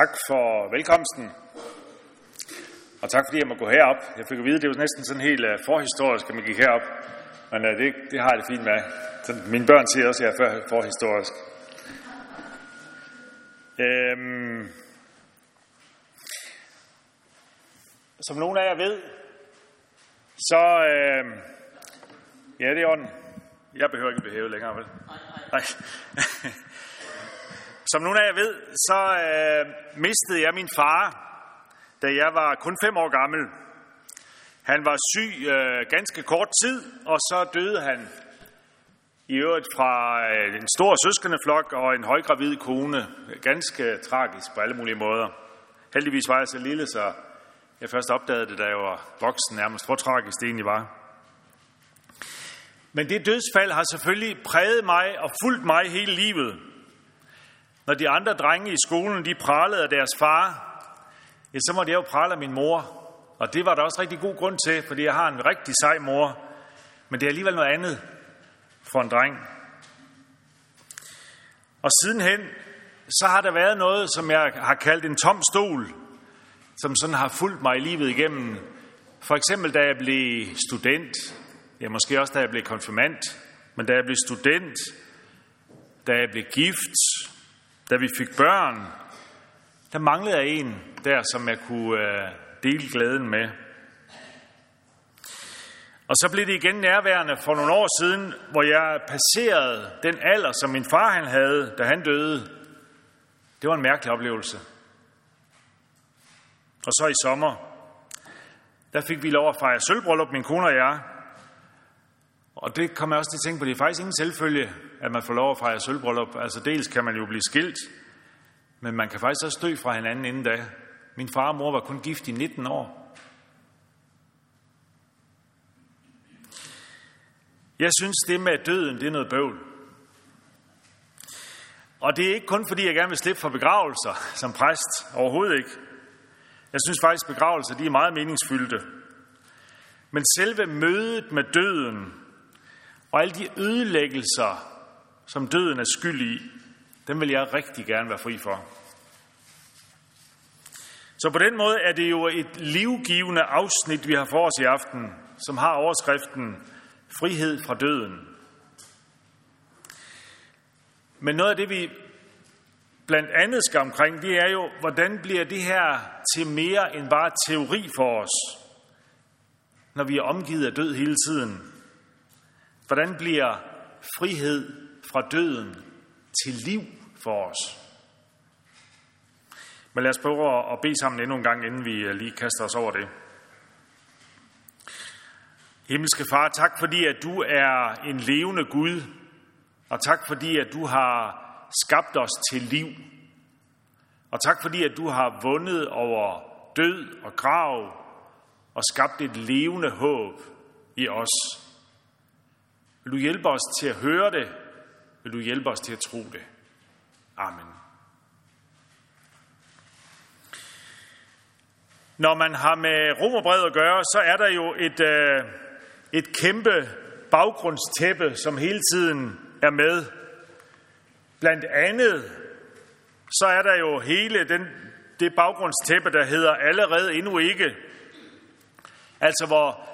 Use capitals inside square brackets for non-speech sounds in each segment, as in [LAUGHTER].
Tak for velkomsten. Og tak fordi jeg må gå herop. Jeg fik at vide, at det var næsten sådan helt uh, forhistorisk, at man gik herop. Men uh, det, det har jeg det fint med. Så mine børn siger også, at jeg er forhistorisk. Øhm, som nogle af jer ved, så... Øh, ja, det er orden. Jeg behøver ikke blive hævet længere, vel? Nej. [LAUGHS] Som nogle af jer ved, så øh, mistede jeg min far, da jeg var kun fem år gammel. Han var syg øh, ganske kort tid, og så døde han i øvrigt fra øh, en stor søskendeflok og en højgravid kone. Ganske tragisk på alle mulige måder. Heldigvis var jeg så lille, så jeg først opdagede det, da jeg var voksen nærmest. Hvor tragisk det egentlig var. Men det dødsfald har selvfølgelig præget mig og fulgt mig hele livet. Når de andre drenge i skolen, de pralede af deres far, ja, så måtte jeg jo prale af min mor. Og det var der også rigtig god grund til, fordi jeg har en rigtig sej mor. Men det er alligevel noget andet for en dreng. Og sidenhen, så har der været noget, som jeg har kaldt en tom stol, som sådan har fulgt mig i livet igennem. For eksempel, da jeg blev student, ja, måske også da jeg blev konfirmand, men da jeg blev student, da jeg blev gift, da vi fik børn, der manglede jeg en der, som jeg kunne øh, dele glæden med. Og så blev det igen nærværende for nogle år siden, hvor jeg passerede den alder, som min far han havde, da han døde. Det var en mærkelig oplevelse. Og så i sommer, der fik vi lov at fejre sølvbrøllup, min kone og jeg. Og det kom jeg også til at tænke på, det er faktisk ingen selvfølge, at man får lov at fejre sølvbryllup. Altså dels kan man jo blive skilt, men man kan faktisk også dø fra hinanden inden da. Min far og mor var kun gift i 19 år. Jeg synes, det med døden, det er noget bøvl. Og det er ikke kun fordi, jeg gerne vil slippe for begravelser som præst. Overhovedet ikke. Jeg synes faktisk, begravelser de er meget meningsfyldte. Men selve mødet med døden og alle de ødelæggelser, som døden er skyld i, dem vil jeg rigtig gerne være fri for. Så på den måde er det jo et livgivende afsnit, vi har for os i aften, som har overskriften Frihed fra døden. Men noget af det, vi blandt andet skal omkring, det er jo, hvordan bliver det her til mere end bare teori for os, når vi er omgivet af død hele tiden. Hvordan bliver frihed fra døden til liv for os? Men lad os prøve at bede sammen endnu en gang, inden vi øh, lige kaster os over det. Himmelske Far, tak fordi, at du er en levende Gud, og tak fordi, at du har skabt os til liv. Og tak fordi, at du har vundet over død og grav og skabt et levende håb i os. Vil du hjælpe os til at høre det? Vil du hjælpe os til at tro det? Amen. Når man har med romerbrevet at gøre, så er der jo et, øh, et kæmpe baggrundstæppe, som hele tiden er med. Blandt andet, så er der jo hele den, det baggrundstæppe, der hedder allerede endnu ikke. Altså hvor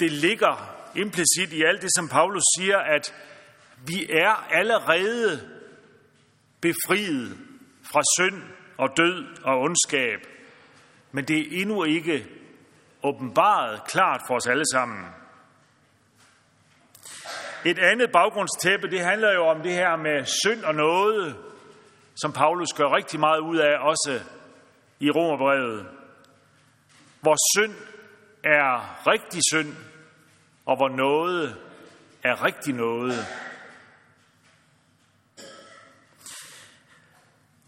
det ligger implicit i alt det, som Paulus siger, at vi er allerede befriet fra synd og død og ondskab, men det er endnu ikke åbenbaret klart for os alle sammen. Et andet baggrundstæppe, det handler jo om det her med synd og noget, som Paulus gør rigtig meget ud af, også i Romerbrevet. Hvor synd er rigtig synd, og hvor noget er rigtig noget.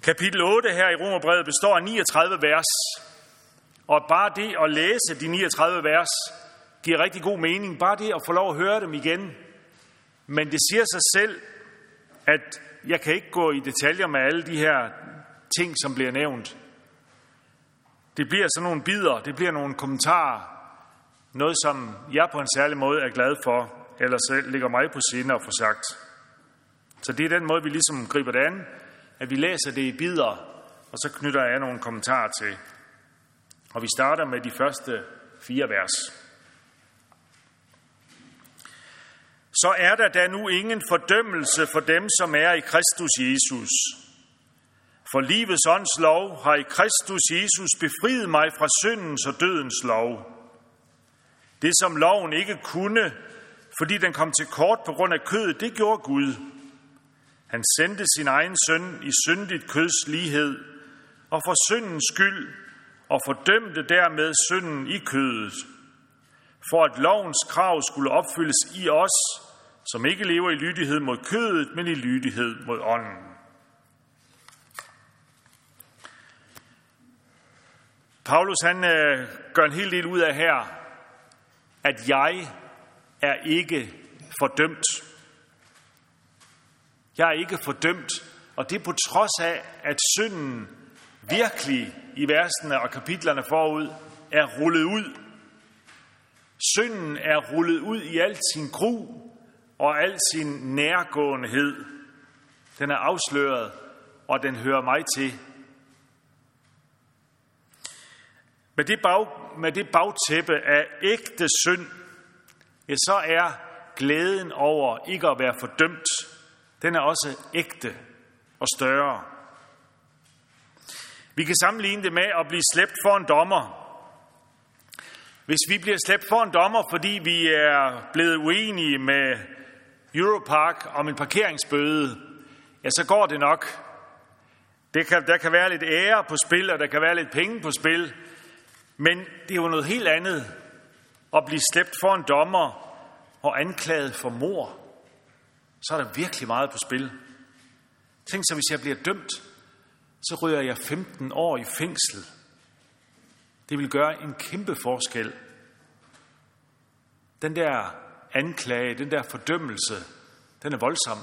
Kapitel 8 her i Romerbrevet består af 39 vers, og bare det at læse de 39 vers giver rigtig god mening. Bare det at få lov at høre dem igen. Men det siger sig selv, at jeg kan ikke gå i detaljer med alle de her ting, som bliver nævnt. Det bliver sådan nogle bidder, det bliver nogle kommentarer, noget, som jeg på en særlig måde er glad for, eller selv ligger mig på sinde at få sagt. Så det er den måde, vi ligesom griber det an, at vi læser det i bidder, og så knytter jeg nogle kommentarer til. Og vi starter med de første fire vers. Så er der da nu ingen fordømmelse for dem, som er i Kristus Jesus. For livets ånds lov har i Kristus Jesus befriet mig fra syndens og dødens lov. Det, som loven ikke kunne, fordi den kom til kort på grund af kødet, det gjorde Gud. Han sendte sin egen søn i syndigt køds lighed, og for syndens skyld, og fordømte dermed synden i kødet, for at lovens krav skulle opfyldes i os, som ikke lever i lydighed mod kødet, men i lydighed mod ånden. Paulus han øh, gør en hel del ud af her, at jeg er ikke fordømt. Jeg er ikke fordømt, og det er på trods af, at synden virkelig i versene og kapitlerne forud er rullet ud. Synden er rullet ud i al sin gru og al sin nærgåenhed. Den er afsløret, og den hører mig til. Med det, bag, med det bagtæppe af ægte synd, ja, så er glæden over ikke at være fordømt, den er også ægte og større. Vi kan sammenligne det med at blive slæbt for en dommer. Hvis vi bliver slæbt for en dommer, fordi vi er blevet uenige med Europark om en parkeringsbøde, ja, så går det nok. Det kan, der kan være lidt ære på spil, og der kan være lidt penge på spil, men det er jo noget helt andet at blive slæbt for en dommer og anklaget for mor. Så er der virkelig meget på spil. Tænk så, hvis jeg bliver dømt, så ryger jeg 15 år i fængsel. Det vil gøre en kæmpe forskel. Den der anklage, den der fordømmelse, den er voldsom.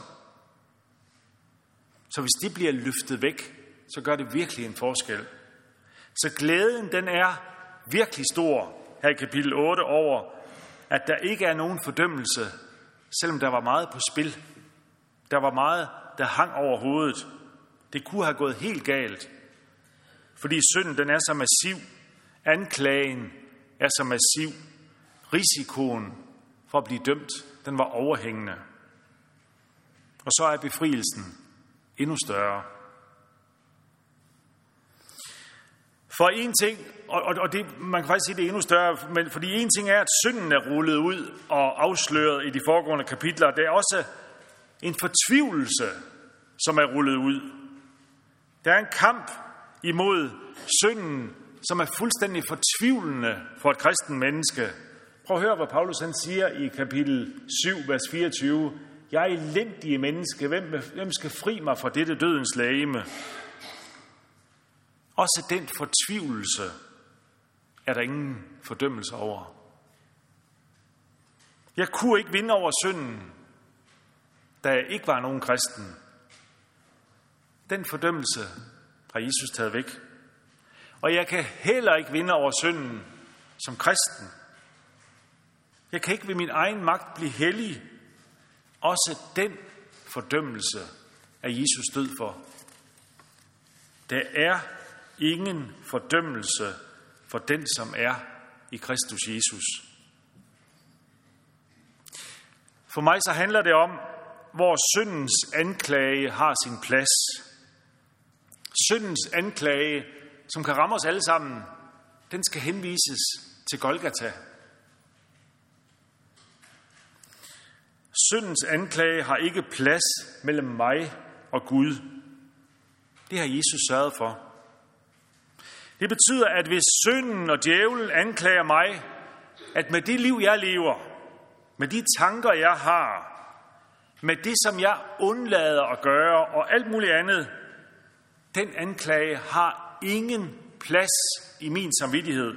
Så hvis det bliver løftet væk, så gør det virkelig en forskel. Så glæden, den er virkelig stor her i kapitel 8 over, at der ikke er nogen fordømmelse, selvom der var meget på spil. Der var meget, der hang over hovedet. Det kunne have gået helt galt, fordi synden den er så massiv, anklagen er så massiv, risikoen for at blive dømt, den var overhængende. Og så er befrielsen endnu større. For en ting, og, og det, man kan faktisk sige, det er endnu større, men fordi en ting er, at synden er rullet ud og afsløret i de foregående kapitler, det er også en fortvivlelse, som er rullet ud. Der er en kamp imod synden, som er fuldstændig fortvivlende for et kristen menneske. Prøv at høre, hvad Paulus han siger i kapitel 7, vers 24. Jeg er elendige menneske. Hvem, hvem skal fri mig fra dette dødens lægeme? Også den fortvivlelse er der ingen fordømmelse over. Jeg kunne ikke vinde over synden, da jeg ikke var nogen kristen. Den fordømmelse har Jesus taget væk. Og jeg kan heller ikke vinde over synden som kristen. Jeg kan ikke ved min egen magt blive hellig. Også den fordømmelse er Jesus død for. Der er ingen fordømmelse for den, som er i Kristus Jesus. For mig så handler det om, hvor syndens anklage har sin plads. Syndens anklage, som kan ramme os alle sammen, den skal henvises til Golgata. Syndens anklage har ikke plads mellem mig og Gud. Det har Jesus sørget for. Det betyder, at hvis synden og djævlen anklager mig, at med det liv, jeg lever, med de tanker, jeg har, med det, som jeg undlader at gøre, og alt muligt andet, den anklage har ingen plads i min samvittighed.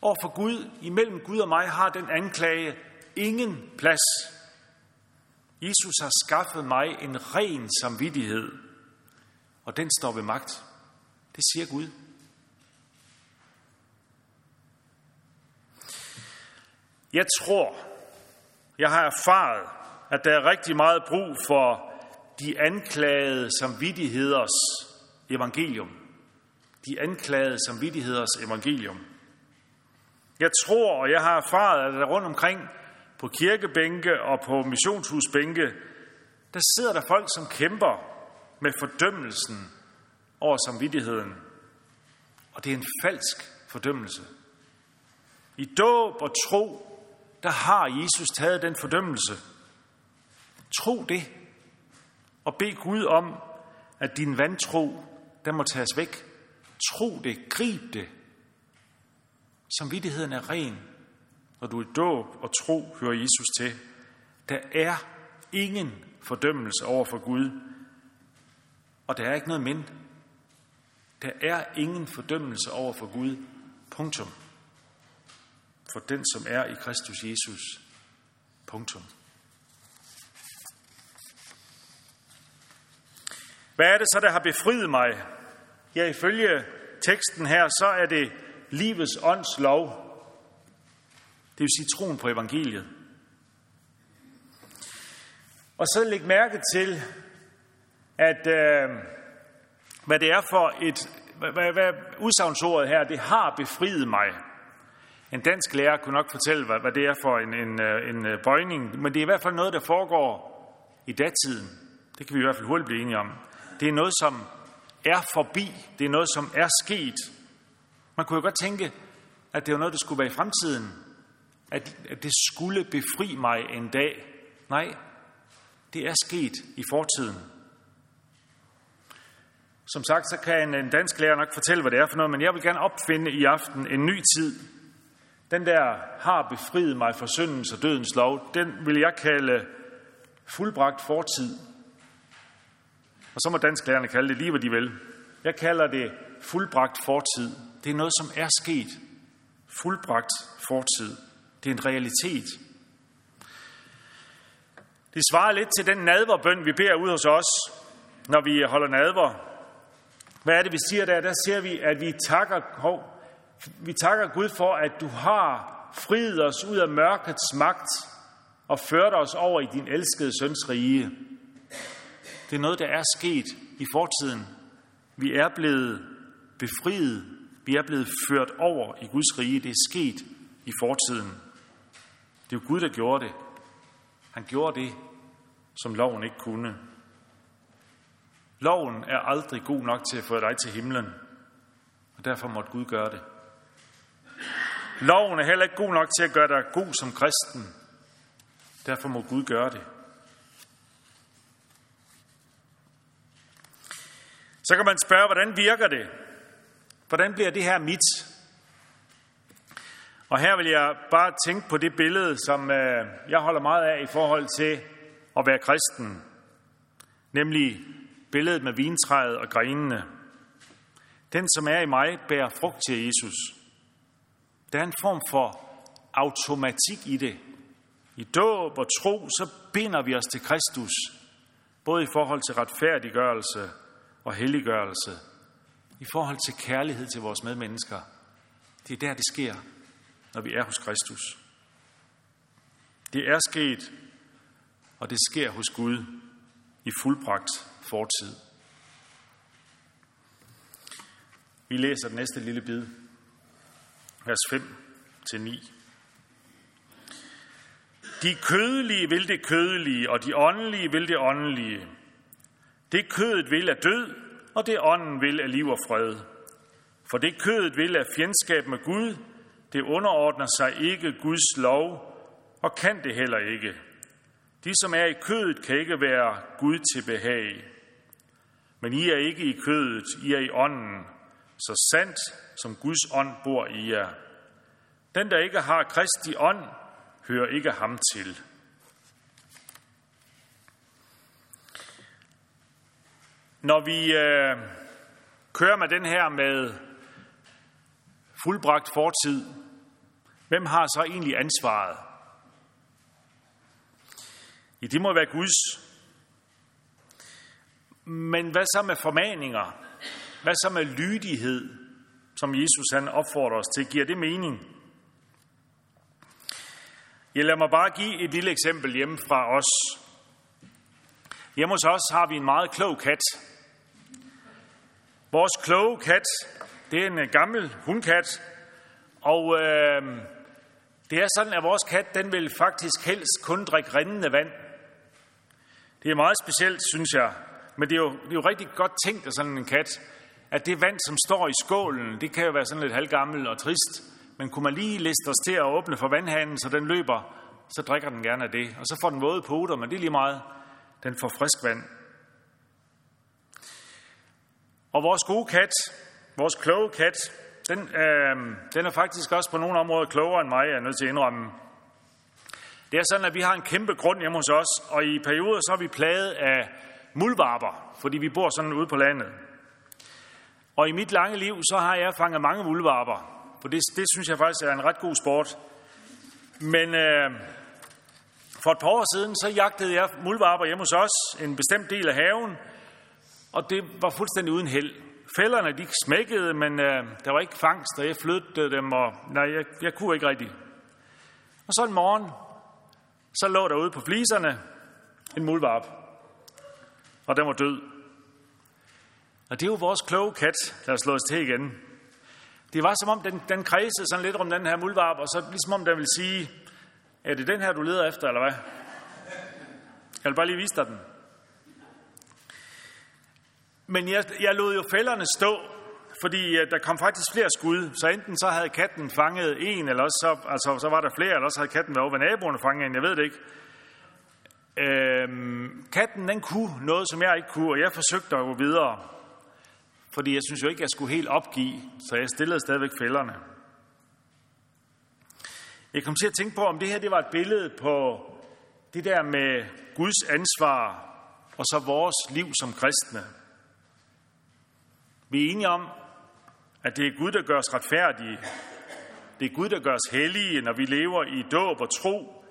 Og for Gud, imellem Gud og mig, har den anklage ingen plads. Jesus har skaffet mig en ren samvittighed, og den står ved magt. Det siger Gud. Jeg tror, jeg har erfaret, at der er rigtig meget brug for de anklagede samvittigheders evangelium. De anklagede samvittigheders evangelium. Jeg tror, og jeg har erfaret, at der rundt omkring på kirkebænke og på missionshusbænke, der sidder der folk, som kæmper med fordømmelsen over samvittigheden. Og det er en falsk fordømmelse. I dåb og tro, der har Jesus taget den fordømmelse. Tro det, og bed Gud om, at din vantro, den må tages væk. Tro det, grib det. Samvittigheden er ren, når du i dåb og tro hører Jesus til. Der er ingen fordømmelse over for Gud, og der er ikke noget men. Der er ingen fordømmelse over for Gud. Punktum. For den, som er i Kristus Jesus. Punktum. Hvad er det så, der har befriet mig? Ja, ifølge teksten her, så er det livets ånds lov. Det vil sige troen på evangeliet. Og så læg mærke til, at øh, hvad det er for et, hvad, hvad, hvad udsagnsordet her, det har befriet mig. En dansk lærer kunne nok fortælle, hvad, hvad det er for en, en, øh, en øh, bøjning, men det er i hvert fald noget, der foregår i datiden. Det kan vi i hvert fald hurtigt blive enige om. Det er noget, som er forbi. Det er noget, som er sket. Man kunne jo godt tænke, at det var noget, der skulle være i fremtiden. At, at det skulle befri mig en dag. Nej, det er sket i fortiden. Som sagt, så kan en dansk lærer nok fortælle, hvad det er for noget, men jeg vil gerne opfinde i aften en ny tid. Den der har befriet mig fra syndens og dødens lov, den vil jeg kalde fuldbragt fortid. Og så må dansklærerne kalde det lige, hvad de vil. Jeg kalder det fuldbragt fortid. Det er noget, som er sket. Fuldbragt fortid. Det er en realitet. Det svarer lidt til den nadverbøn, vi beder ud hos os, når vi holder nadver. Hvad er det, vi siger der? Der ser vi, at vi takker, hov, vi takker Gud for, at du har friet os ud af mørkets magt og ført os over i din elskede søns rige. Det er noget, der er sket i fortiden. Vi er blevet befriet. Vi er blevet ført over i Guds rige. Det er sket i fortiden. Det er jo Gud, der gjorde det. Han gjorde det, som loven ikke kunne. Loven er aldrig god nok til at få dig til himlen, og derfor måtte Gud gøre det. Loven er heller ikke god nok til at gøre dig god som kristen. Derfor må Gud gøre det. Så kan man spørge, hvordan virker det? Hvordan bliver det her mit? Og her vil jeg bare tænke på det billede, som øh, jeg holder meget af i forhold til at være kristen. Nemlig billedet med vintræet og grenene. Den, som er i mig, bærer frugt til Jesus. Der er en form for automatik i det. I dåb og tro, så binder vi os til Kristus, både i forhold til retfærdiggørelse og helliggørelse, i forhold til kærlighed til vores medmennesker. Det er der, det sker, når vi er hos Kristus. Det er sket, og det sker hos Gud i fuldbragt fortid. Vi læser den næste lille bid, vers 5-9. De kødelige vil det kødelige, og de åndelige vil det åndelige. Det kødet vil er død, og det ånden vil er liv og fred. For det kødet vil er fjendskab med Gud, det underordner sig ikke Guds lov, og kan det heller ikke. De, som er i kødet, kan ikke være Gud til behag. Men I er ikke i kødet, I er i ånden, så sandt som Guds ånd bor i jer. Den, der ikke har Kristi ånd, hører ikke ham til. Når vi øh, kører med den her med fuldbragt fortid, hvem har så egentlig ansvaret? Ja, det må være Guds. Men hvad så med formaninger? Hvad så med lydighed, som Jesus han opfordrer os til? Giver det mening? Jeg lader mig bare give et lille eksempel hjemme fra os. Hjemme hos os har vi en meget klog kat. Vores kloge kat, det er en øh, gammel hundkat, og øh, det er sådan, at vores kat, den vil faktisk helst kun drikke rindende vand. Det er meget specielt, synes jeg. Men det er jo, det er jo rigtig godt tænkt af sådan en kat, at det vand, som står i skålen, det kan jo være sådan lidt halvgammel og trist. Men kunne man lige liste os til at åbne for vandhanen, så den løber, så drikker den gerne af det. Og så får den våde poter, men det er lige meget. Den får frisk vand. Og vores gode kat, vores kloge kat, den, øh, den er faktisk også på nogle områder klogere end mig, jeg er nødt til at indrømme. Det er sådan, at vi har en kæmpe grund hjemme hos os, og i perioder så er vi plaget af muldvarper, fordi vi bor sådan ude på landet. Og i mit lange liv, så har jeg fanget mange muldvarper, for det, det synes jeg faktisk er en ret god sport. Men øh, for et par år siden, så jagtede jeg muldvarper hjemme hos os, en bestemt del af haven, og det var fuldstændig uden held. Fælderne, de smækkede, men øh, der var ikke fangst, og jeg flyttede dem, og nej, jeg, jeg kunne ikke rigtig. Og så en morgen, så lå der ude på fliserne en muldvarp, og den var død. Og det er jo vores kloge kat, der har slået os til igen. Det var som om, den, den kredsede sådan lidt om den her muldvarp, og så ligesom om den ville sige, er det den her, du leder efter, eller hvad? Jeg vil bare lige vise dig den. Men jeg, jeg lod jo fælderne stå, fordi der kom faktisk flere skud, så enten så havde katten fanget en, eller også så, altså, så var der flere, eller også havde katten været over ved naboen og fanget en, jeg ved det ikke. Øhm, katten den kunne noget, som jeg ikke kunne, og jeg forsøgte at gå videre. Fordi jeg synes jo ikke, jeg skulle helt opgive, så jeg stillede stadigvæk fælderne. Jeg kom til at tænke på, om det her det var et billede på det der med Guds ansvar og så vores liv som kristne. Vi er enige om, at det er Gud, der gør os retfærdige. Det er Gud, der gør os hellige, når vi lever i dåb og tro.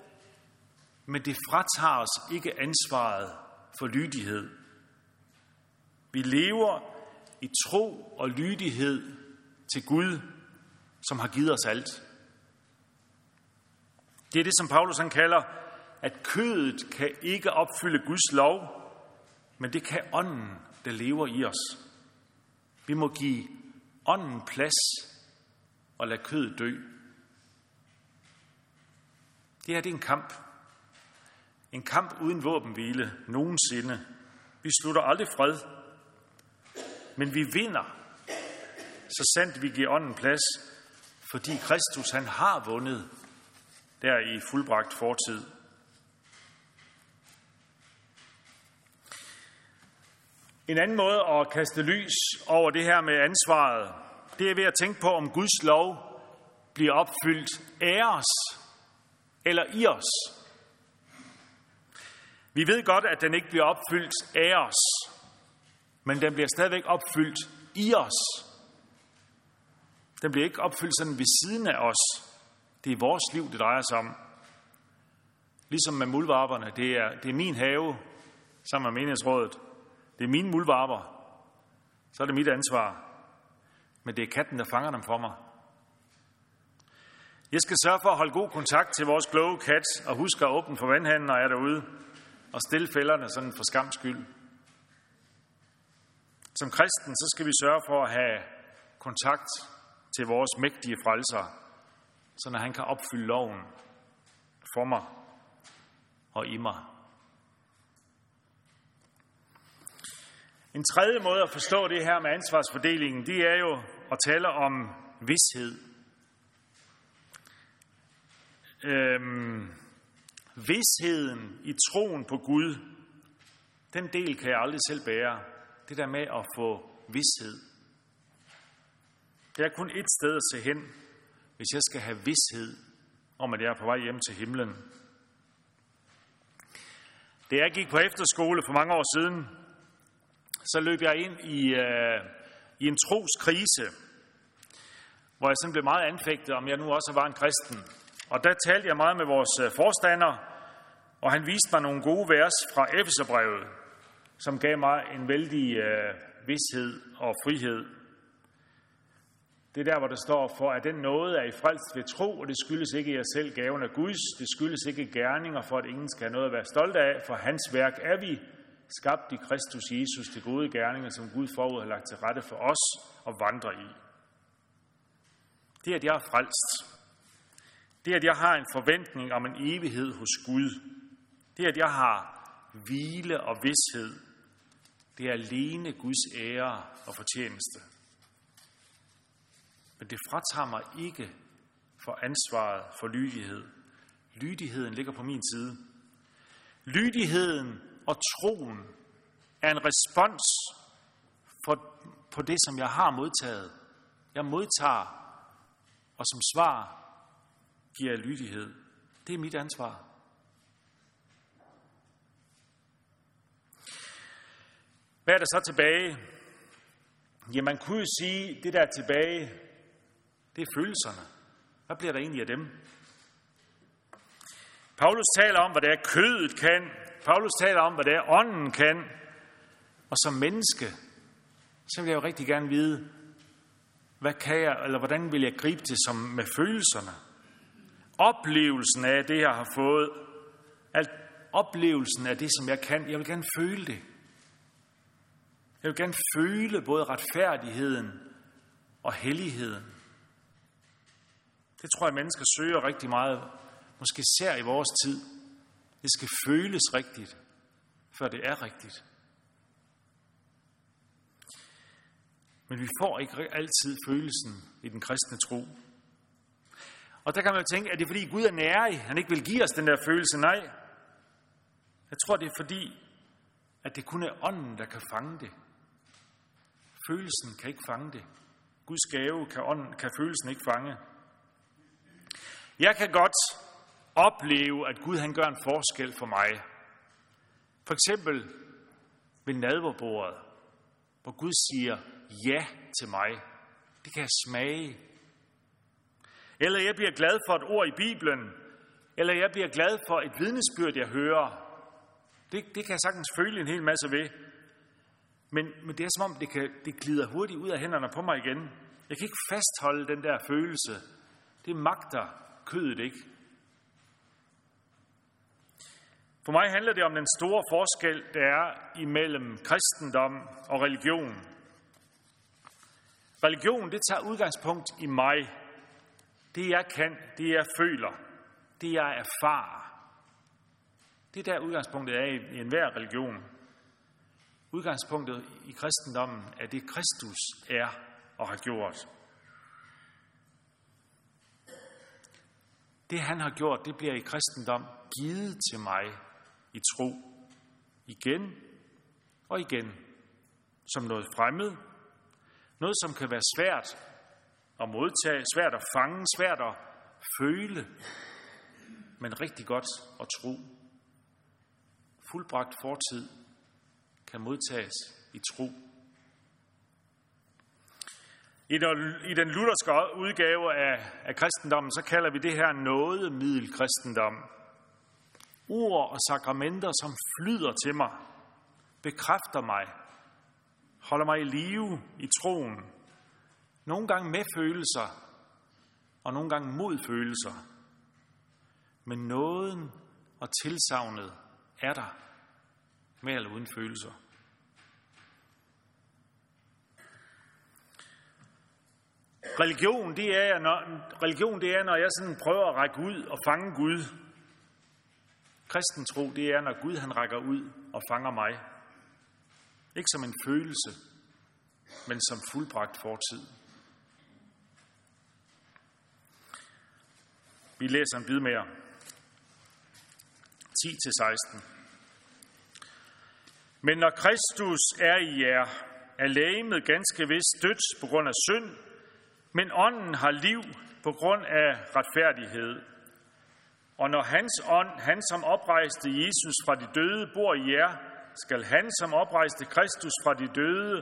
Men det fratager os ikke ansvaret for lydighed. Vi lever i tro og lydighed til Gud, som har givet os alt. Det er det, som Paulus han kalder, at kødet kan ikke opfylde Guds lov, men det kan ånden, der lever i os. Vi må give ånden plads og lade kødet dø. Det her det er en kamp. En kamp uden våbenhvile nogensinde. Vi slutter aldrig fred, men vi vinder, så sandt vi giver ånden plads, fordi Kristus han har vundet der i fuldbragt fortid. En anden måde at kaste lys over det her med ansvaret, det er ved at tænke på, om Guds lov bliver opfyldt af os eller i os. Vi ved godt, at den ikke bliver opfyldt af os, men den bliver stadigvæk opfyldt i os. Den bliver ikke opfyldt sådan ved siden af os. Det er vores liv, det drejer sig om. Ligesom med muldvarperne. Det er, det er min have, sammen med menighedsrådet. Det er mine muldvarper. Så er det mit ansvar. Men det er katten, der fanger dem for mig. Jeg skal sørge for at holde god kontakt til vores kloge kat, og huske at åbne for vandhanden, når jeg er derude, og stille fælderne sådan for skams skyld. Som kristen, så skal vi sørge for at have kontakt til vores mægtige frelser, så når han kan opfylde loven for mig og i mig. En tredje måde at forstå det her med ansvarsfordelingen, det er jo at tale om vidshed. Øhm, vidsheden i troen på Gud, den del kan jeg aldrig selv bære. Det der med at få vidshed. Der er kun et sted at se hen, hvis jeg skal have vidshed om, at jeg er på vej hjem til himlen. Da jeg gik på efterskole for mange år siden, så løb jeg ind i, øh, i en troskrise, hvor jeg sådan blev meget anfægtet, om jeg nu også var en kristen. Og der talte jeg meget med vores øh, forstander, og han viste mig nogle gode vers fra Efeserbrevet, som gav mig en vældig øh, vidshed og frihed. Det er der, hvor der står, for at den nåde er i frelst ved tro, og det skyldes ikke jer selv gaven af Guds, det skyldes ikke gerninger, for at ingen skal have noget at være stolt af, for hans værk er vi, skabt i Kristus Jesus til gode gerninger, som Gud forud har lagt til rette for os og vandre i. Det, at jeg er frelst, det, at jeg har en forventning om en evighed hos Gud, det, at jeg har hvile og vidshed, det er alene Guds ære og fortjeneste. Men det fratager mig ikke for ansvaret for lydighed. Lydigheden ligger på min side. Lydigheden og troen er en respons for, på det, som jeg har modtaget. Jeg modtager, og som svar giver jeg lydighed. Det er mit ansvar. Hvad er der så tilbage? Ja, man kunne jo sige, det der er tilbage, det er følelserne. Hvad bliver der egentlig af dem? Paulus taler om, hvad det er kødet kan. Paulus taler om, hvad det er ånden kan. Og som menneske, så vil jeg jo rigtig gerne vide, hvad kan jeg, eller hvordan vil jeg gribe det som med følelserne? Oplevelsen af det, jeg har fået, alt oplevelsen af det, som jeg kan, jeg vil gerne føle det. Jeg vil gerne føle både retfærdigheden og helligheden. Det tror jeg, mennesker søger rigtig meget, måske især i vores tid. Det skal føles rigtigt, før det er rigtigt. Men vi får ikke altid følelsen i den kristne tro. Og der kan man jo tænke, er det fordi Gud er nærig, han ikke vil give os den der følelse? Nej. Jeg tror, det er fordi, at det kun er ånden, der kan fange det. Følelsen kan ikke fange det. Guds gave kan, ånden, kan følelsen ikke fange. Jeg kan godt opleve, at Gud han gør en forskel for mig. For eksempel ved nadverbordet, hvor Gud siger ja til mig. Det kan jeg smage. Eller jeg bliver glad for et ord i Bibelen. Eller jeg bliver glad for et vidnesbyrd, jeg hører. Det, det kan jeg sagtens føle en hel masse ved. Men, men det er som om, det, kan, det glider hurtigt ud af hænderne på mig igen. Jeg kan ikke fastholde den der følelse. Det magter kødet ikke. For mig handler det om den store forskel, der er imellem kristendom og religion. Religion, det tager udgangspunkt i mig. Det jeg kan, det jeg føler, det jeg erfarer. Det er der udgangspunktet er i enhver religion. Udgangspunktet i kristendommen er det, Kristus er og har gjort. Det han har gjort, det bliver i kristendom givet til mig i tro. Igen og igen. Som noget fremmed. Noget, som kan være svært at modtage, svært at fange, svært at føle, men rigtig godt at tro. Fuldbragt fortid kan modtages i tro. I den lutherske udgave af, af kristendommen, så kalder vi det her nådemiddelkristendom. Ord og sakramenter, som flyder til mig, bekræfter mig, holder mig i live i troen. Nogle gange med følelser, og nogle gange mod følelser. Men nåden og tilsavnet er der, med eller uden følelser. Religion, det er, når, religion, det er, når jeg sådan prøver at række ud og fange Gud. Kristen tro, det er, når Gud han rækker ud og fanger mig. Ikke som en følelse, men som fuldbragt fortid. Vi læser en bid mere. 10-16. Men når Kristus er i jer, er lægemet ganske vist dødt på grund af synd, men ånden har liv på grund af retfærdighed. Og når hans ånd, han som oprejste Jesus fra de døde, bor i jer, skal han som oprejste Kristus fra de døde,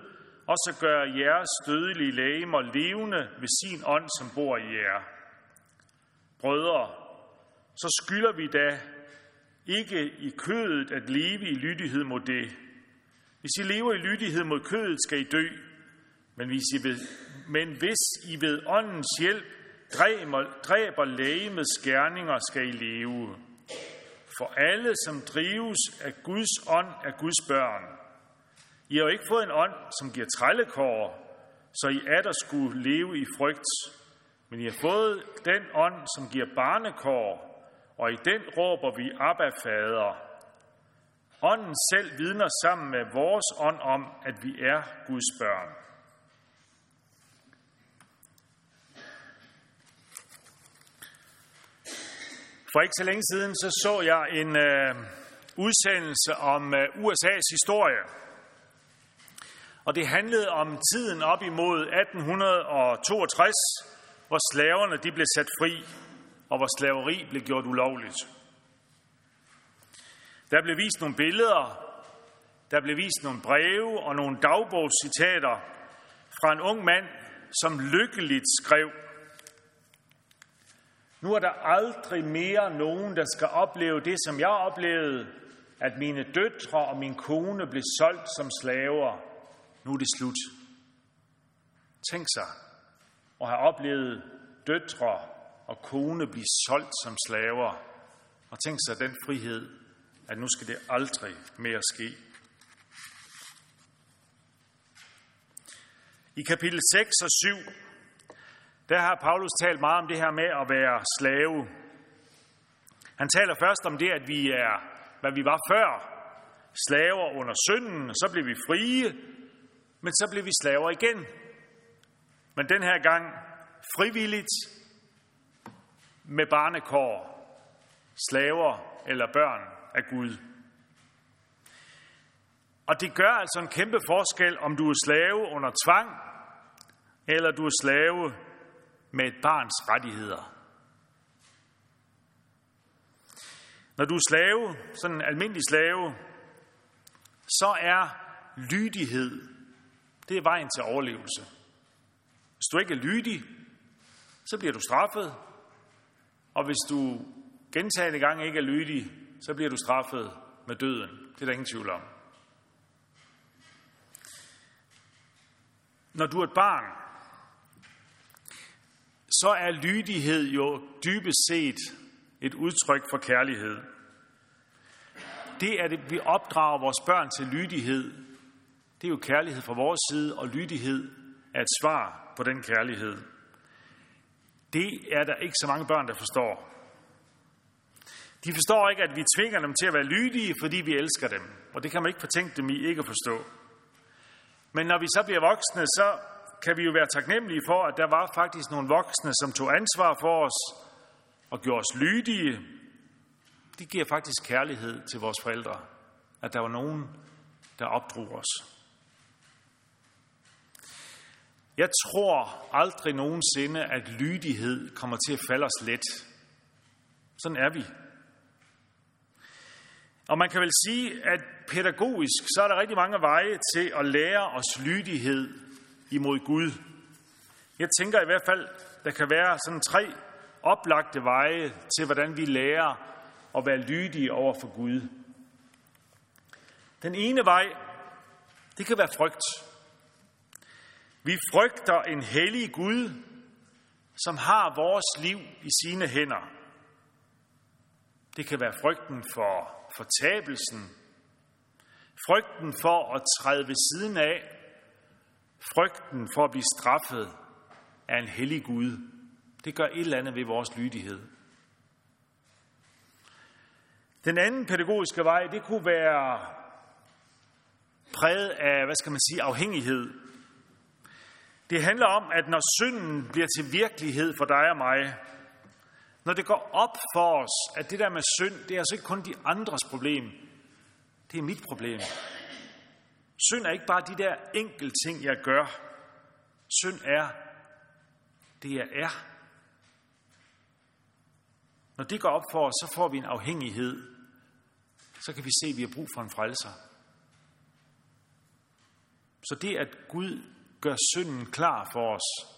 også gøre jeres dødelige lægemer levende ved sin ånd, som bor i jer. Brødre, så skylder vi da ikke i kødet at leve i lydighed mod det. Hvis I lever i lydighed mod kødet, skal I dø. Men hvis I ved, men hvis I ved åndens hjælp dræber, dræber lægemets skærninger, skal I leve. for alle, som drives af Guds ånd, af Guds børn. I har jo ikke fået en ånd, som giver trællekår, så I er der skulle leve i frygt. Men I har fået den ånd, som giver barnekår, og i den råber vi Abba, Fader. Ånden selv vidner sammen med vores ånd om, at vi er Guds børn. For ikke så længe siden så, så jeg en øh, udsendelse om øh, USA's historie. Og det handlede om tiden op imod 1862, hvor slaverne de blev sat fri, og hvor slaveri blev gjort ulovligt. Der blev vist nogle billeder, der blev vist nogle breve og nogle dagbogscitater fra en ung mand, som lykkeligt skrev, nu er der aldrig mere nogen, der skal opleve det, som jeg oplevede, at mine døtre og min kone blev solgt som slaver. Nu er det slut. Tænk sig og have oplevet døtre og kone blive solgt som slaver. Og tænk sig den frihed, at nu skal det aldrig mere ske. I kapitel 6 og 7 der har Paulus talt meget om det her med at være slave. Han taler først om det, at vi er, hvad vi var før, slaver under synden, så blev vi frie, men så blev vi slaver igen. Men den her gang frivilligt med barnekår, slaver eller børn af Gud. Og det gør altså en kæmpe forskel, om du er slave under tvang, eller du er slave med et barns rettigheder. Når du er slave, sådan en almindelig slave, så er lydighed, det er vejen til overlevelse. Hvis du ikke er lydig, så bliver du straffet. Og hvis du gentagende gange ikke er lydig, så bliver du straffet med døden. Det er der ingen tvivl om. Når du er et barn, så er lydighed jo dybest set et udtryk for kærlighed. Det, at vi opdrager vores børn til lydighed, det er jo kærlighed fra vores side, og lydighed er et svar på den kærlighed. Det er der ikke så mange børn, der forstår. De forstår ikke, at vi tvinger dem til at være lydige, fordi vi elsker dem. Og det kan man ikke fortænke dem i ikke at forstå. Men når vi så bliver voksne, så kan vi jo være taknemmelige for, at der var faktisk nogle voksne, som tog ansvar for os og gjorde os lydige. Det giver faktisk kærlighed til vores forældre, at der var nogen, der opdrog os. Jeg tror aldrig nogensinde, at lydighed kommer til at falde os let. Sådan er vi. Og man kan vel sige, at pædagogisk, så er der rigtig mange veje til at lære os lydighed imod Gud. Jeg tænker i hvert fald, der kan være sådan tre oplagte veje til, hvordan vi lærer at være lydige over for Gud. Den ene vej, det kan være frygt. Vi frygter en hellig Gud, som har vores liv i sine hænder. Det kan være frygten for fortabelsen, frygten for at træde ved siden af, Frygten for at blive straffet af en hellig Gud, det gør et eller andet ved vores lydighed. Den anden pædagogiske vej, det kunne være præget af, hvad skal man sige, afhængighed. Det handler om, at når synden bliver til virkelighed for dig og mig, når det går op for os, at det der med synd, det er altså ikke kun de andres problem, det er mit problem. Synd er ikke bare de der enkelte ting, jeg gør. Synd er det, jeg er. Når det går op for os, så får vi en afhængighed. Så kan vi se, at vi har brug for en frelser. Så det, at Gud gør synden klar for os,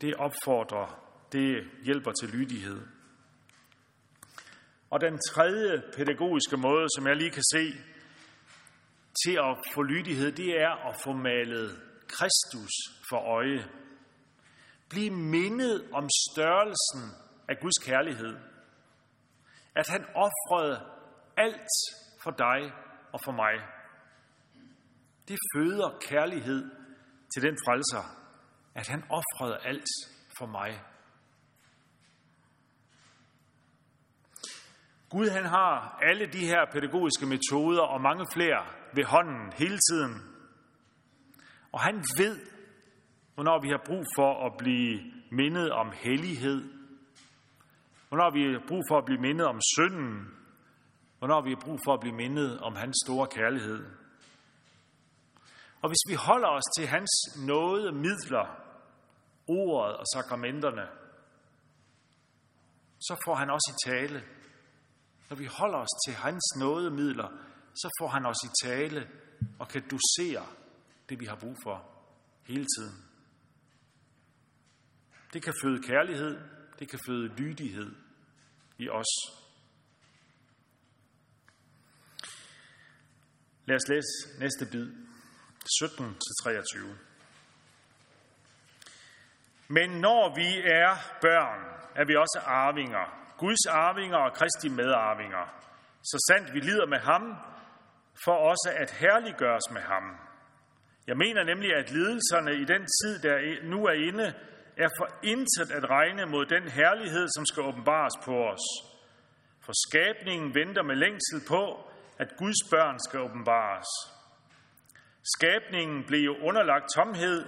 det opfordrer, det hjælper til lydighed. Og den tredje pædagogiske måde, som jeg lige kan se, til at få lydighed, det er at få malet Kristus for øje. Bliv mindet om størrelsen af Guds kærlighed. At han offrede alt for dig og for mig. Det føder kærlighed til den frelser, at han offrede alt for mig. Gud han har alle de her pædagogiske metoder og mange flere ved hånden hele tiden. Og han ved, hvornår vi har brug for at blive mindet om hellighed, hvornår vi har brug for at blive mindet om synden, hvornår vi har brug for at blive mindet om hans store kærlighed. Og hvis vi holder os til hans nåde midler, ordet og sakramenterne, så får han også i tale. Når vi holder os til hans nåde midler, så får han os i tale og kan dosere det, vi har brug for hele tiden. Det kan føde kærlighed, det kan føde lydighed i os. Lad os læse næste bid, 17-23. Men når vi er børn, er vi også arvinger. Guds arvinger og Kristi medarvinger. Så sandt vi lider med ham, for også at herliggøres med ham. Jeg mener nemlig, at lidelserne i den tid, der nu er inde, er for intet at regne mod den herlighed, som skal åbenbares på os. For skabningen venter med længsel på, at Guds børn skal åbenbares. Skabningen blev jo underlagt tomhed,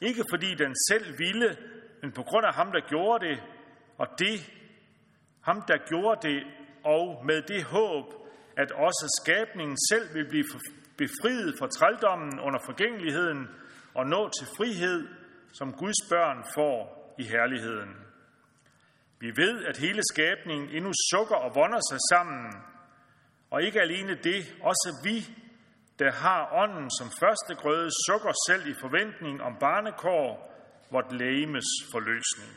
ikke fordi den selv ville, men på grund af ham, der gjorde det, og det, ham, der gjorde det, og med det håb, at også skabningen selv vil blive befriet fra trældommen under forgængeligheden og nå til frihed, som Guds børn får i herligheden. Vi ved, at hele skabningen endnu sukker og vonder sig sammen, og ikke alene det, også vi, der har ånden som første grøde, sukker selv i forventning om barnekår, vort lægemes forløsning.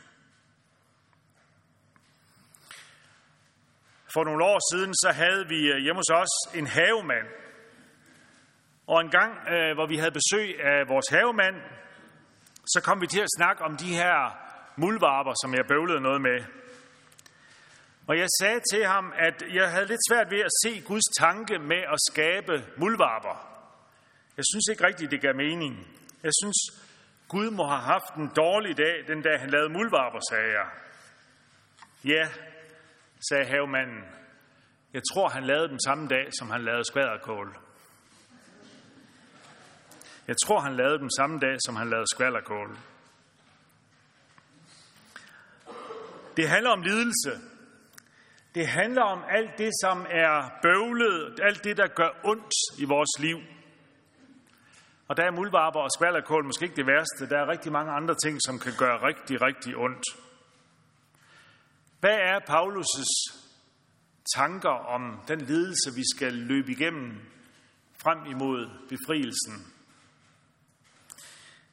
For nogle år siden, så havde vi øh, hjemme hos os en havemand. Og en gang, øh, hvor vi havde besøg af vores havemand, så kom vi til at snakke om de her muldvarper, som jeg bøvlede noget med. Og jeg sagde til ham, at jeg havde lidt svært ved at se Guds tanke med at skabe muldvarper. Jeg synes ikke rigtigt, det gav mening. Jeg synes, Gud må have haft en dårlig dag, den dag han lavede muldvarper, sagde jeg. Ja, sagde havemanden. Jeg tror, han lavede dem samme dag, som han lavede skvaderkål. Jeg tror, han lavede dem samme dag, som han lavede skvalderkål. Det handler om lidelse. Det handler om alt det, som er bøvlet, alt det, der gør ondt i vores liv. Og der er muldvarper og skvalderkål måske ikke det værste. Der er rigtig mange andre ting, som kan gøre rigtig, rigtig ondt. Hvad er Paulus' tanker om den lidelse, vi skal løbe igennem frem imod befrielsen?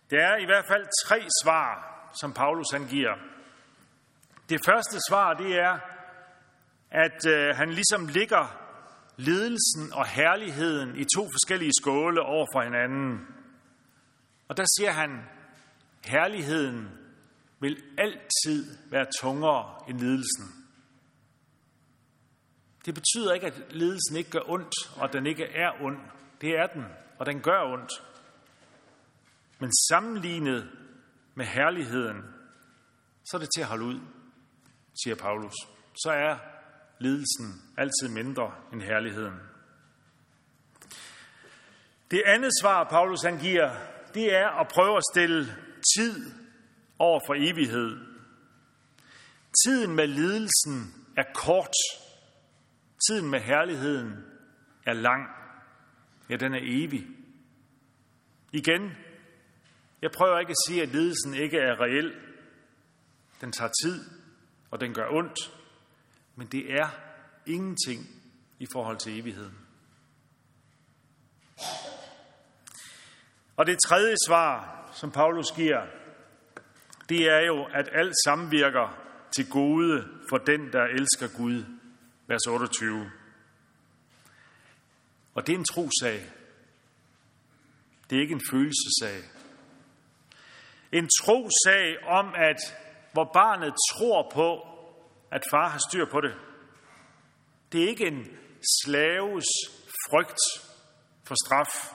Der er i hvert fald tre svar, som Paulus han giver. Det første svar, det er, at øh, han ligesom ligger ledelsen og herligheden i to forskellige skåle over for hinanden. Og der siger han, herligheden vil altid være tungere end ledelsen. Det betyder ikke, at ledelsen ikke gør ondt, og den ikke er ond. Det er den, og den gør ondt. Men sammenlignet med herligheden, så er det til at holde ud, siger Paulus. Så er lidelsen altid mindre end herligheden. Det andet svar, Paulus han giver, det er at prøve at stille tid over for evighed. Tiden med lidelsen er kort. Tiden med herligheden er lang. Ja, den er evig. Igen, jeg prøver ikke at sige, at lidelsen ikke er reel. Den tager tid, og den gør ondt. Men det er ingenting i forhold til evigheden. Og det tredje svar, som Paulus giver, det er jo, at alt samvirker til gode for den, der elsker Gud. Vers 28. Og det er en trosag. Det er ikke en følelsesag. En trosag om, at hvor barnet tror på, at far har styr på det. Det er ikke en slaves frygt for straf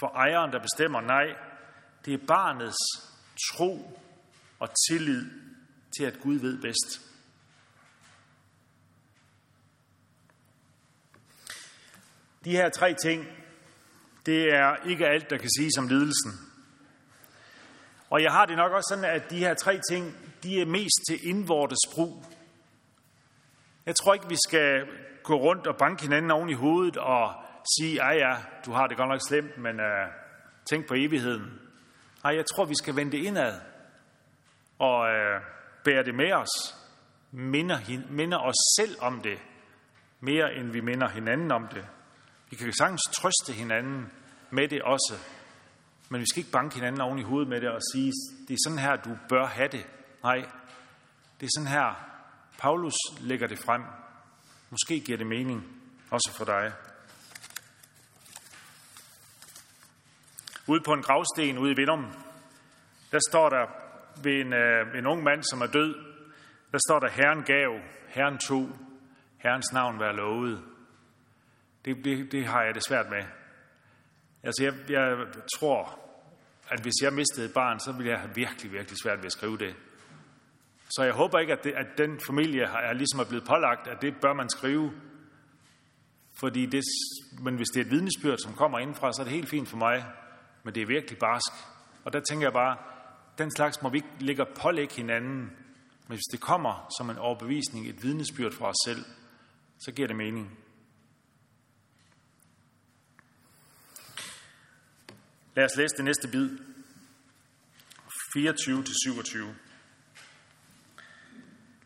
for ejeren, der bestemmer. Nej, det er barnets tro og tillid til, at Gud ved bedst. De her tre ting, det er ikke alt, der kan siges om lidelsen. Og jeg har det nok også sådan, at de her tre ting, de er mest til indvortes brug. Jeg tror ikke, vi skal gå rundt og banke hinanden oven i hovedet og sige, ej ja, du har det godt nok slemt, men uh, tænk på evigheden. Nej, jeg tror, vi skal vende det indad og uh, bære det med os. Minder, minder os selv om det, mere end vi minder hinanden om det. Vi kan sagtens trøste hinanden med det også, men vi skal ikke banke hinanden oven i hovedet med det og sige, det er sådan her, du bør have det. Nej, det er sådan her, Paulus lægger det frem. Måske giver det mening, også for dig. Ude på en gravsten ude i Vindum, der står der ved en, øh, en ung mand, som er død, der står der, Herren gav, Herren tog, Herrens navn være lovet. Det, det, det har jeg det svært med. Altså, jeg, jeg tror, at hvis jeg mistede et barn, så ville jeg have virkelig, virkelig svært ved at skrive det. Så jeg håber ikke, at, det, at den familie er ligesom er blevet pålagt, at det bør man skrive. Fordi det, men hvis det er et vidnesbyrd, som kommer indenfra, så er det helt fint for mig. Men det er virkelig barsk. Og der tænker jeg bare, den slags må vi ikke ligge og pålægge hinanden. Men hvis det kommer som en overbevisning, et vidnesbyrd fra os selv, så giver det mening. Lad os læse det næste bid. 24-27.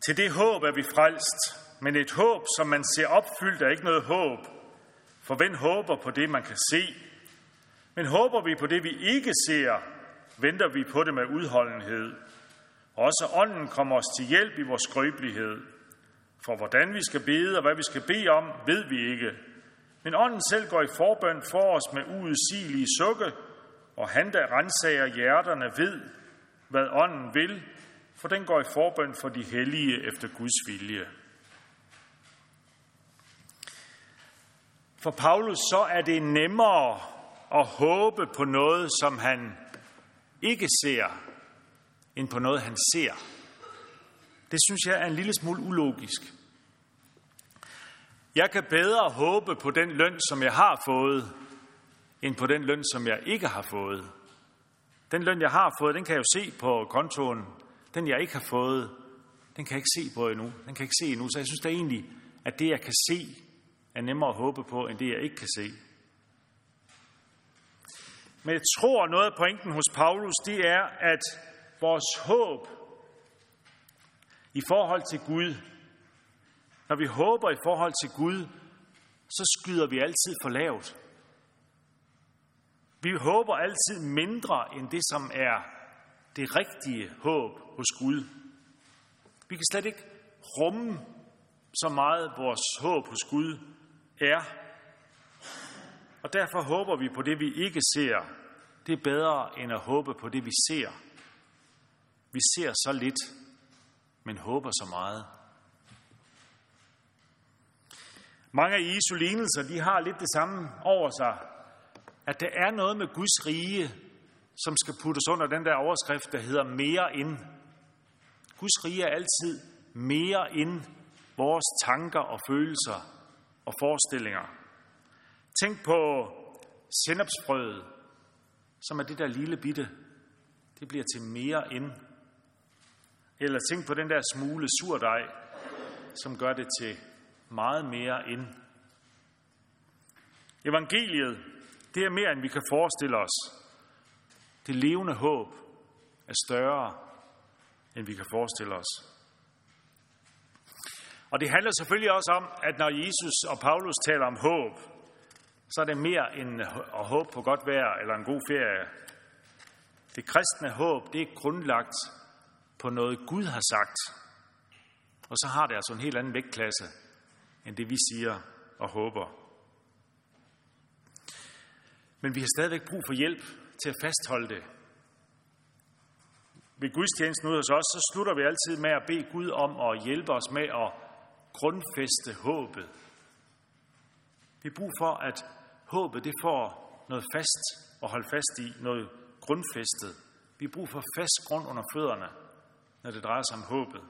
Til det håb er vi frelst, men et håb, som man ser opfyldt, er ikke noget håb. For hvem håber på det, man kan se? Men håber vi på det, vi ikke ser, venter vi på det med udholdenhed. Også ånden kommer os til hjælp i vores skrøbelighed. For hvordan vi skal bede og hvad vi skal bede om, ved vi ikke. Men ånden selv går i forbøn for os med uudsigelige sukke, og han, der rensager hjerterne, ved, hvad ånden vil, for den går i forbøn for de hellige efter Guds vilje. For Paulus så er det nemmere at håbe på noget, som han ikke ser, end på noget, han ser. Det synes jeg er en lille smule ulogisk. Jeg kan bedre håbe på den løn, som jeg har fået, end på den løn, som jeg ikke har fået. Den løn, jeg har fået, den kan jeg jo se på kontoen. Den, jeg ikke har fået, den kan jeg ikke se på endnu. Den kan jeg ikke se endnu. Så jeg synes da egentlig, at det, jeg kan se, er nemmere at håbe på, end det, jeg ikke kan se. Men jeg tror, noget af pointen hos Paulus, det er, at vores håb i forhold til Gud, når vi håber i forhold til Gud, så skyder vi altid for lavt. Vi håber altid mindre end det, som er det rigtige håb hos Gud. Vi kan slet ikke rumme så meget vores håb hos Gud er. Og derfor håber vi på det, vi ikke ser. Det er bedre end at håbe på det, vi ser. Vi ser så lidt, men håber så meget. Mange af Jesu lignelser, de har lidt det samme over sig at der er noget med Guds rige, som skal puttes under den der overskrift, der hedder mere end. Guds rige er altid mere end vores tanker og følelser og forestillinger. Tænk på sennepsfrøet, som er det der lille bitte. Det bliver til mere end. Eller tænk på den der smule surdej, som gør det til meget mere end. Evangeliet det er mere, end vi kan forestille os. Det levende håb er større, end vi kan forestille os. Og det handler selvfølgelig også om, at når Jesus og Paulus taler om håb, så er det mere end at håbe på godt vejr eller en god ferie. Det kristne håb, det er grundlagt på noget Gud har sagt. Og så har det altså en helt anden vægtklasse, end det vi siger og håber. Men vi har stadigvæk brug for hjælp til at fastholde det. Ved gudstjenesten ud hos os, så slutter vi altid med at bede Gud om at hjælpe os med at grundfæste håbet. Vi har brug for, at håbet det får noget fast at holde fast i, noget grundfæstet. Vi har brug for fast grund under fødderne, når det drejer sig om håbet.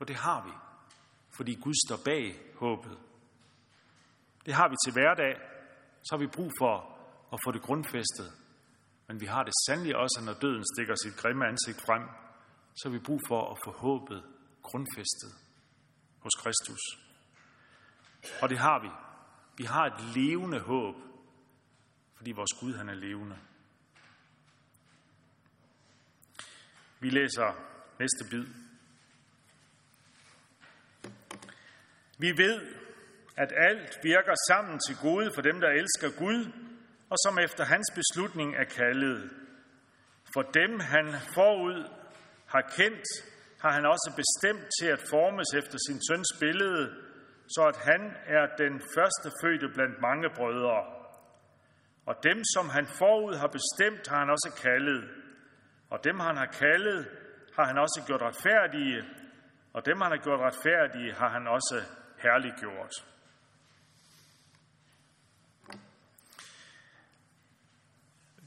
Og det har vi, fordi Gud står bag håbet. Det har vi til hverdag, så har vi brug for at få det grundfæstet. Men vi har det sandelig også, når døden stikker sit grimme ansigt frem, så har vi brug for at få håbet grundfæstet hos Kristus. Og det har vi. Vi har et levende håb, fordi vores Gud han er levende. Vi læser næste bid. Vi ved, at alt virker sammen til gode for dem, der elsker Gud, og som efter hans beslutning er kaldet. For dem, han forud har kendt, har han også bestemt til at formes efter sin søns billede, så at han er den første fødte blandt mange brødre. Og dem, som han forud har bestemt, har han også kaldet. Og dem, han har kaldet, har han også gjort retfærdige. Og dem, han har gjort retfærdige, har han også herliggjort.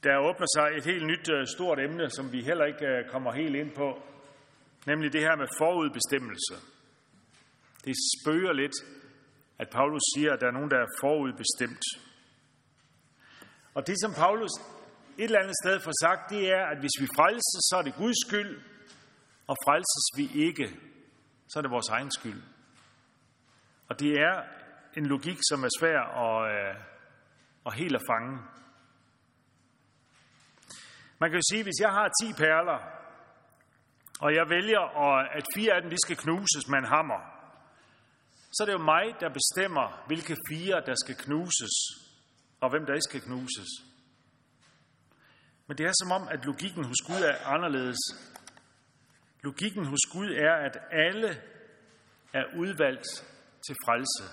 Der åbner sig et helt nyt øh, stort emne, som vi heller ikke øh, kommer helt ind på, nemlig det her med forudbestemmelse. Det spøger lidt, at Paulus siger, at der er nogen, der er forudbestemt. Og det, som Paulus et eller andet sted får sagt, det er, at hvis vi frelses, så er det Guds skyld, og frelses vi ikke, så er det vores egen skyld. Og det er en logik, som er svær at, øh, at helt at fange. Man kan jo sige, at hvis jeg har 10 perler, og jeg vælger, at fire af dem de skal knuses med en hammer, så er det jo mig, der bestemmer, hvilke fire, der skal knuses, og hvem der ikke skal knuses. Men det er som om, at logikken hos Gud er anderledes. Logikken hos Gud er, at alle er udvalgt til frelse.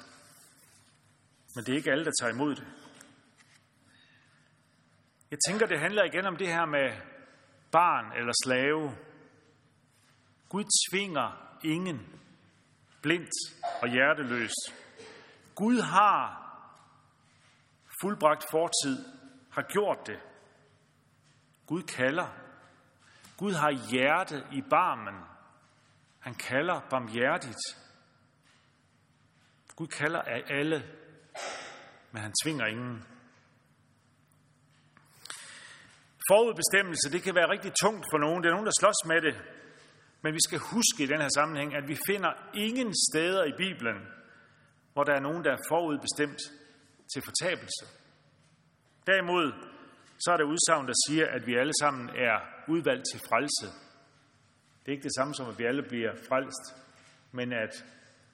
Men det er ikke alle, der tager imod det. Jeg tænker, det handler igen om det her med barn eller slave. Gud tvinger ingen blindt og hjerteløst. Gud har fuldbragt fortid, har gjort det. Gud kalder. Gud har hjerte i barmen. Han kalder barmhjertigt. Gud kalder af alle, men han tvinger ingen. Forudbestemmelse, det kan være rigtig tungt for nogen. Det er nogen, der slås med det. Men vi skal huske i den her sammenhæng, at vi finder ingen steder i Bibelen, hvor der er nogen, der er forudbestemt til fortabelse. Derimod så er der udsagn, der siger, at vi alle sammen er udvalgt til frelse. Det er ikke det samme som, at vi alle bliver frelst, men at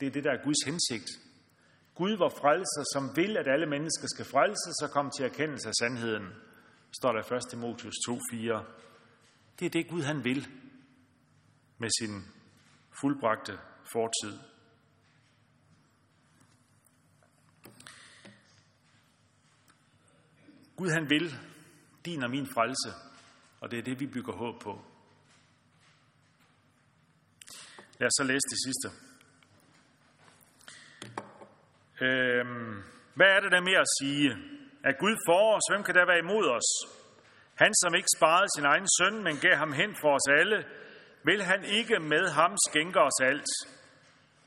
det er det, der er Guds hensigt. Gud var frelser, som vil, at alle mennesker skal frelses og komme til erkendelse af sandheden står der 1. Timotheus 2.4. Det er det Gud han vil med sin fuldbragte fortid. Gud han vil din og min frelse, og det er det, vi bygger håb på. Lad os så læse det sidste. Øhm, hvad er det der med at sige? Er Gud for os? Hvem kan der være imod os? Han, som ikke sparede sin egen søn, men gav ham hen for os alle, vil han ikke med ham skænke os alt?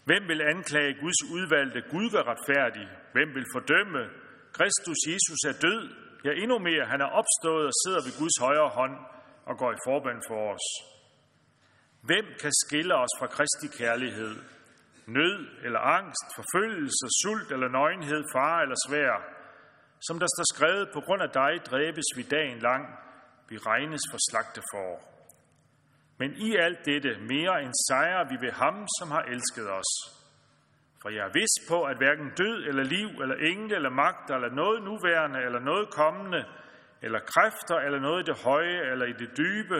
Hvem vil anklage Guds udvalgte? Gud gør retfærdig. Hvem vil fordømme? Kristus Jesus er død. Ja, endnu mere, han er opstået og sidder ved Guds højre hånd og går i forband for os. Hvem kan skille os fra Kristi kærlighed? Nød eller angst, forfølgelse, sult eller nøgenhed, far eller svær – som der står skrevet, på grund af dig dræbes vi dagen lang, vi regnes for slagte for. Men i alt dette mere end sejrer vi ved ham, som har elsket os. For jeg er vidst på, at hverken død eller liv, eller engle eller magt, eller noget nuværende, eller noget kommende, eller kræfter, eller noget i det høje, eller i det dybe,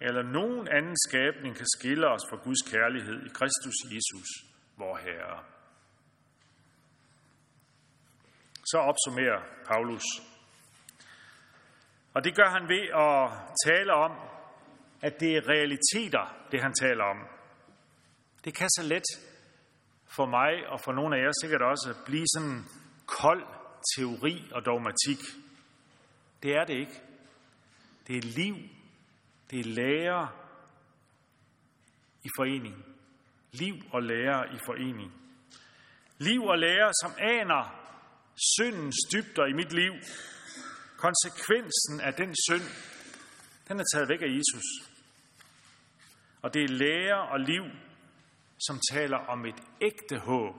eller nogen anden skabning kan skille os fra Guds kærlighed i Kristus Jesus, vor Herre. Så opsummerer Paulus. Og det gør han ved at tale om, at det er realiteter, det han taler om. Det kan så let for mig og for nogle af jer sikkert også blive sådan kold teori og dogmatik. Det er det ikke. Det er liv. Det er lære i forening. Liv og lære i forening. Liv og lære, som aner syndens dybder i mit liv. Konsekvensen af den synd, den er taget væk af Jesus. Og det er lære og liv, som taler om et ægte håb.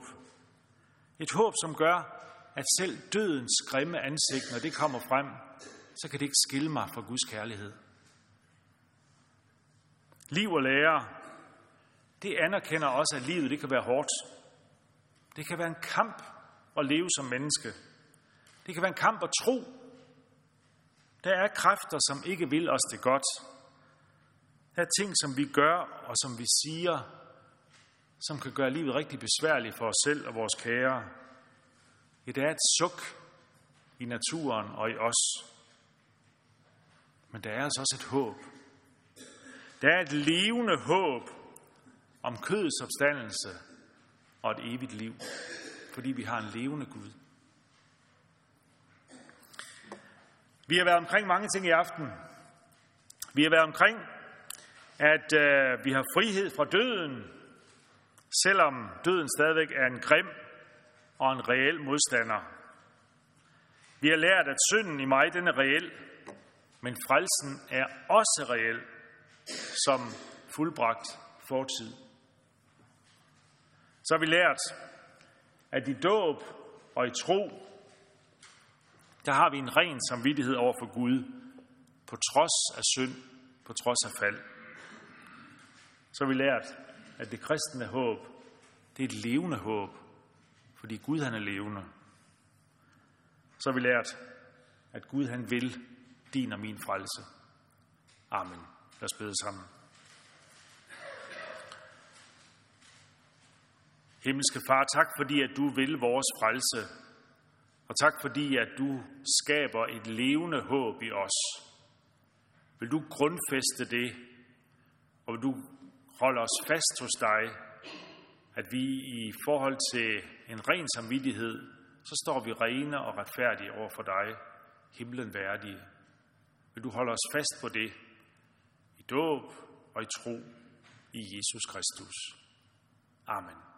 Et håb, som gør, at selv dødens grimme ansigt, når det kommer frem, så kan det ikke skille mig fra Guds kærlighed. Liv og lære, det anerkender også, at livet det kan være hårdt. Det kan være en kamp at leve som menneske. Det kan være en kamp at tro. Der er kræfter, som ikke vil os det godt. Der er ting, som vi gør og som vi siger, som kan gøre livet rigtig besværligt for os selv og vores kære. Ja, der er et suk i naturen og i os. Men der er altså også et håb. Der er et levende håb om kødets opstandelse og et evigt liv, fordi vi har en levende Gud. Vi har været omkring mange ting i aften. Vi har været omkring, at øh, vi har frihed fra døden, selvom døden stadigvæk er en grim og en reel modstander. Vi har lært, at synden i mig, den er reel, men frelsen er også reel, som fuldbragt fortid. Så har vi lært, at i dåb og i tro, der har vi en ren samvittighed over for Gud, på trods af synd, på trods af fald. Så har vi lært, at det kristne håb, det er et levende håb, fordi Gud han er levende. Så har vi lært, at Gud han vil din og min frelse. Amen. Lad os bede sammen. Himmelske Far, tak fordi, at du vil vores frelse. Og tak fordi, at du skaber et levende håb i os. Vil du grundfæste det, og vil du holde os fast hos dig, at vi i forhold til en ren samvittighed, så står vi rene og retfærdige over for dig, himlen værdige. Vil du holde os fast på det i dåb og i tro i Jesus Kristus. Amen.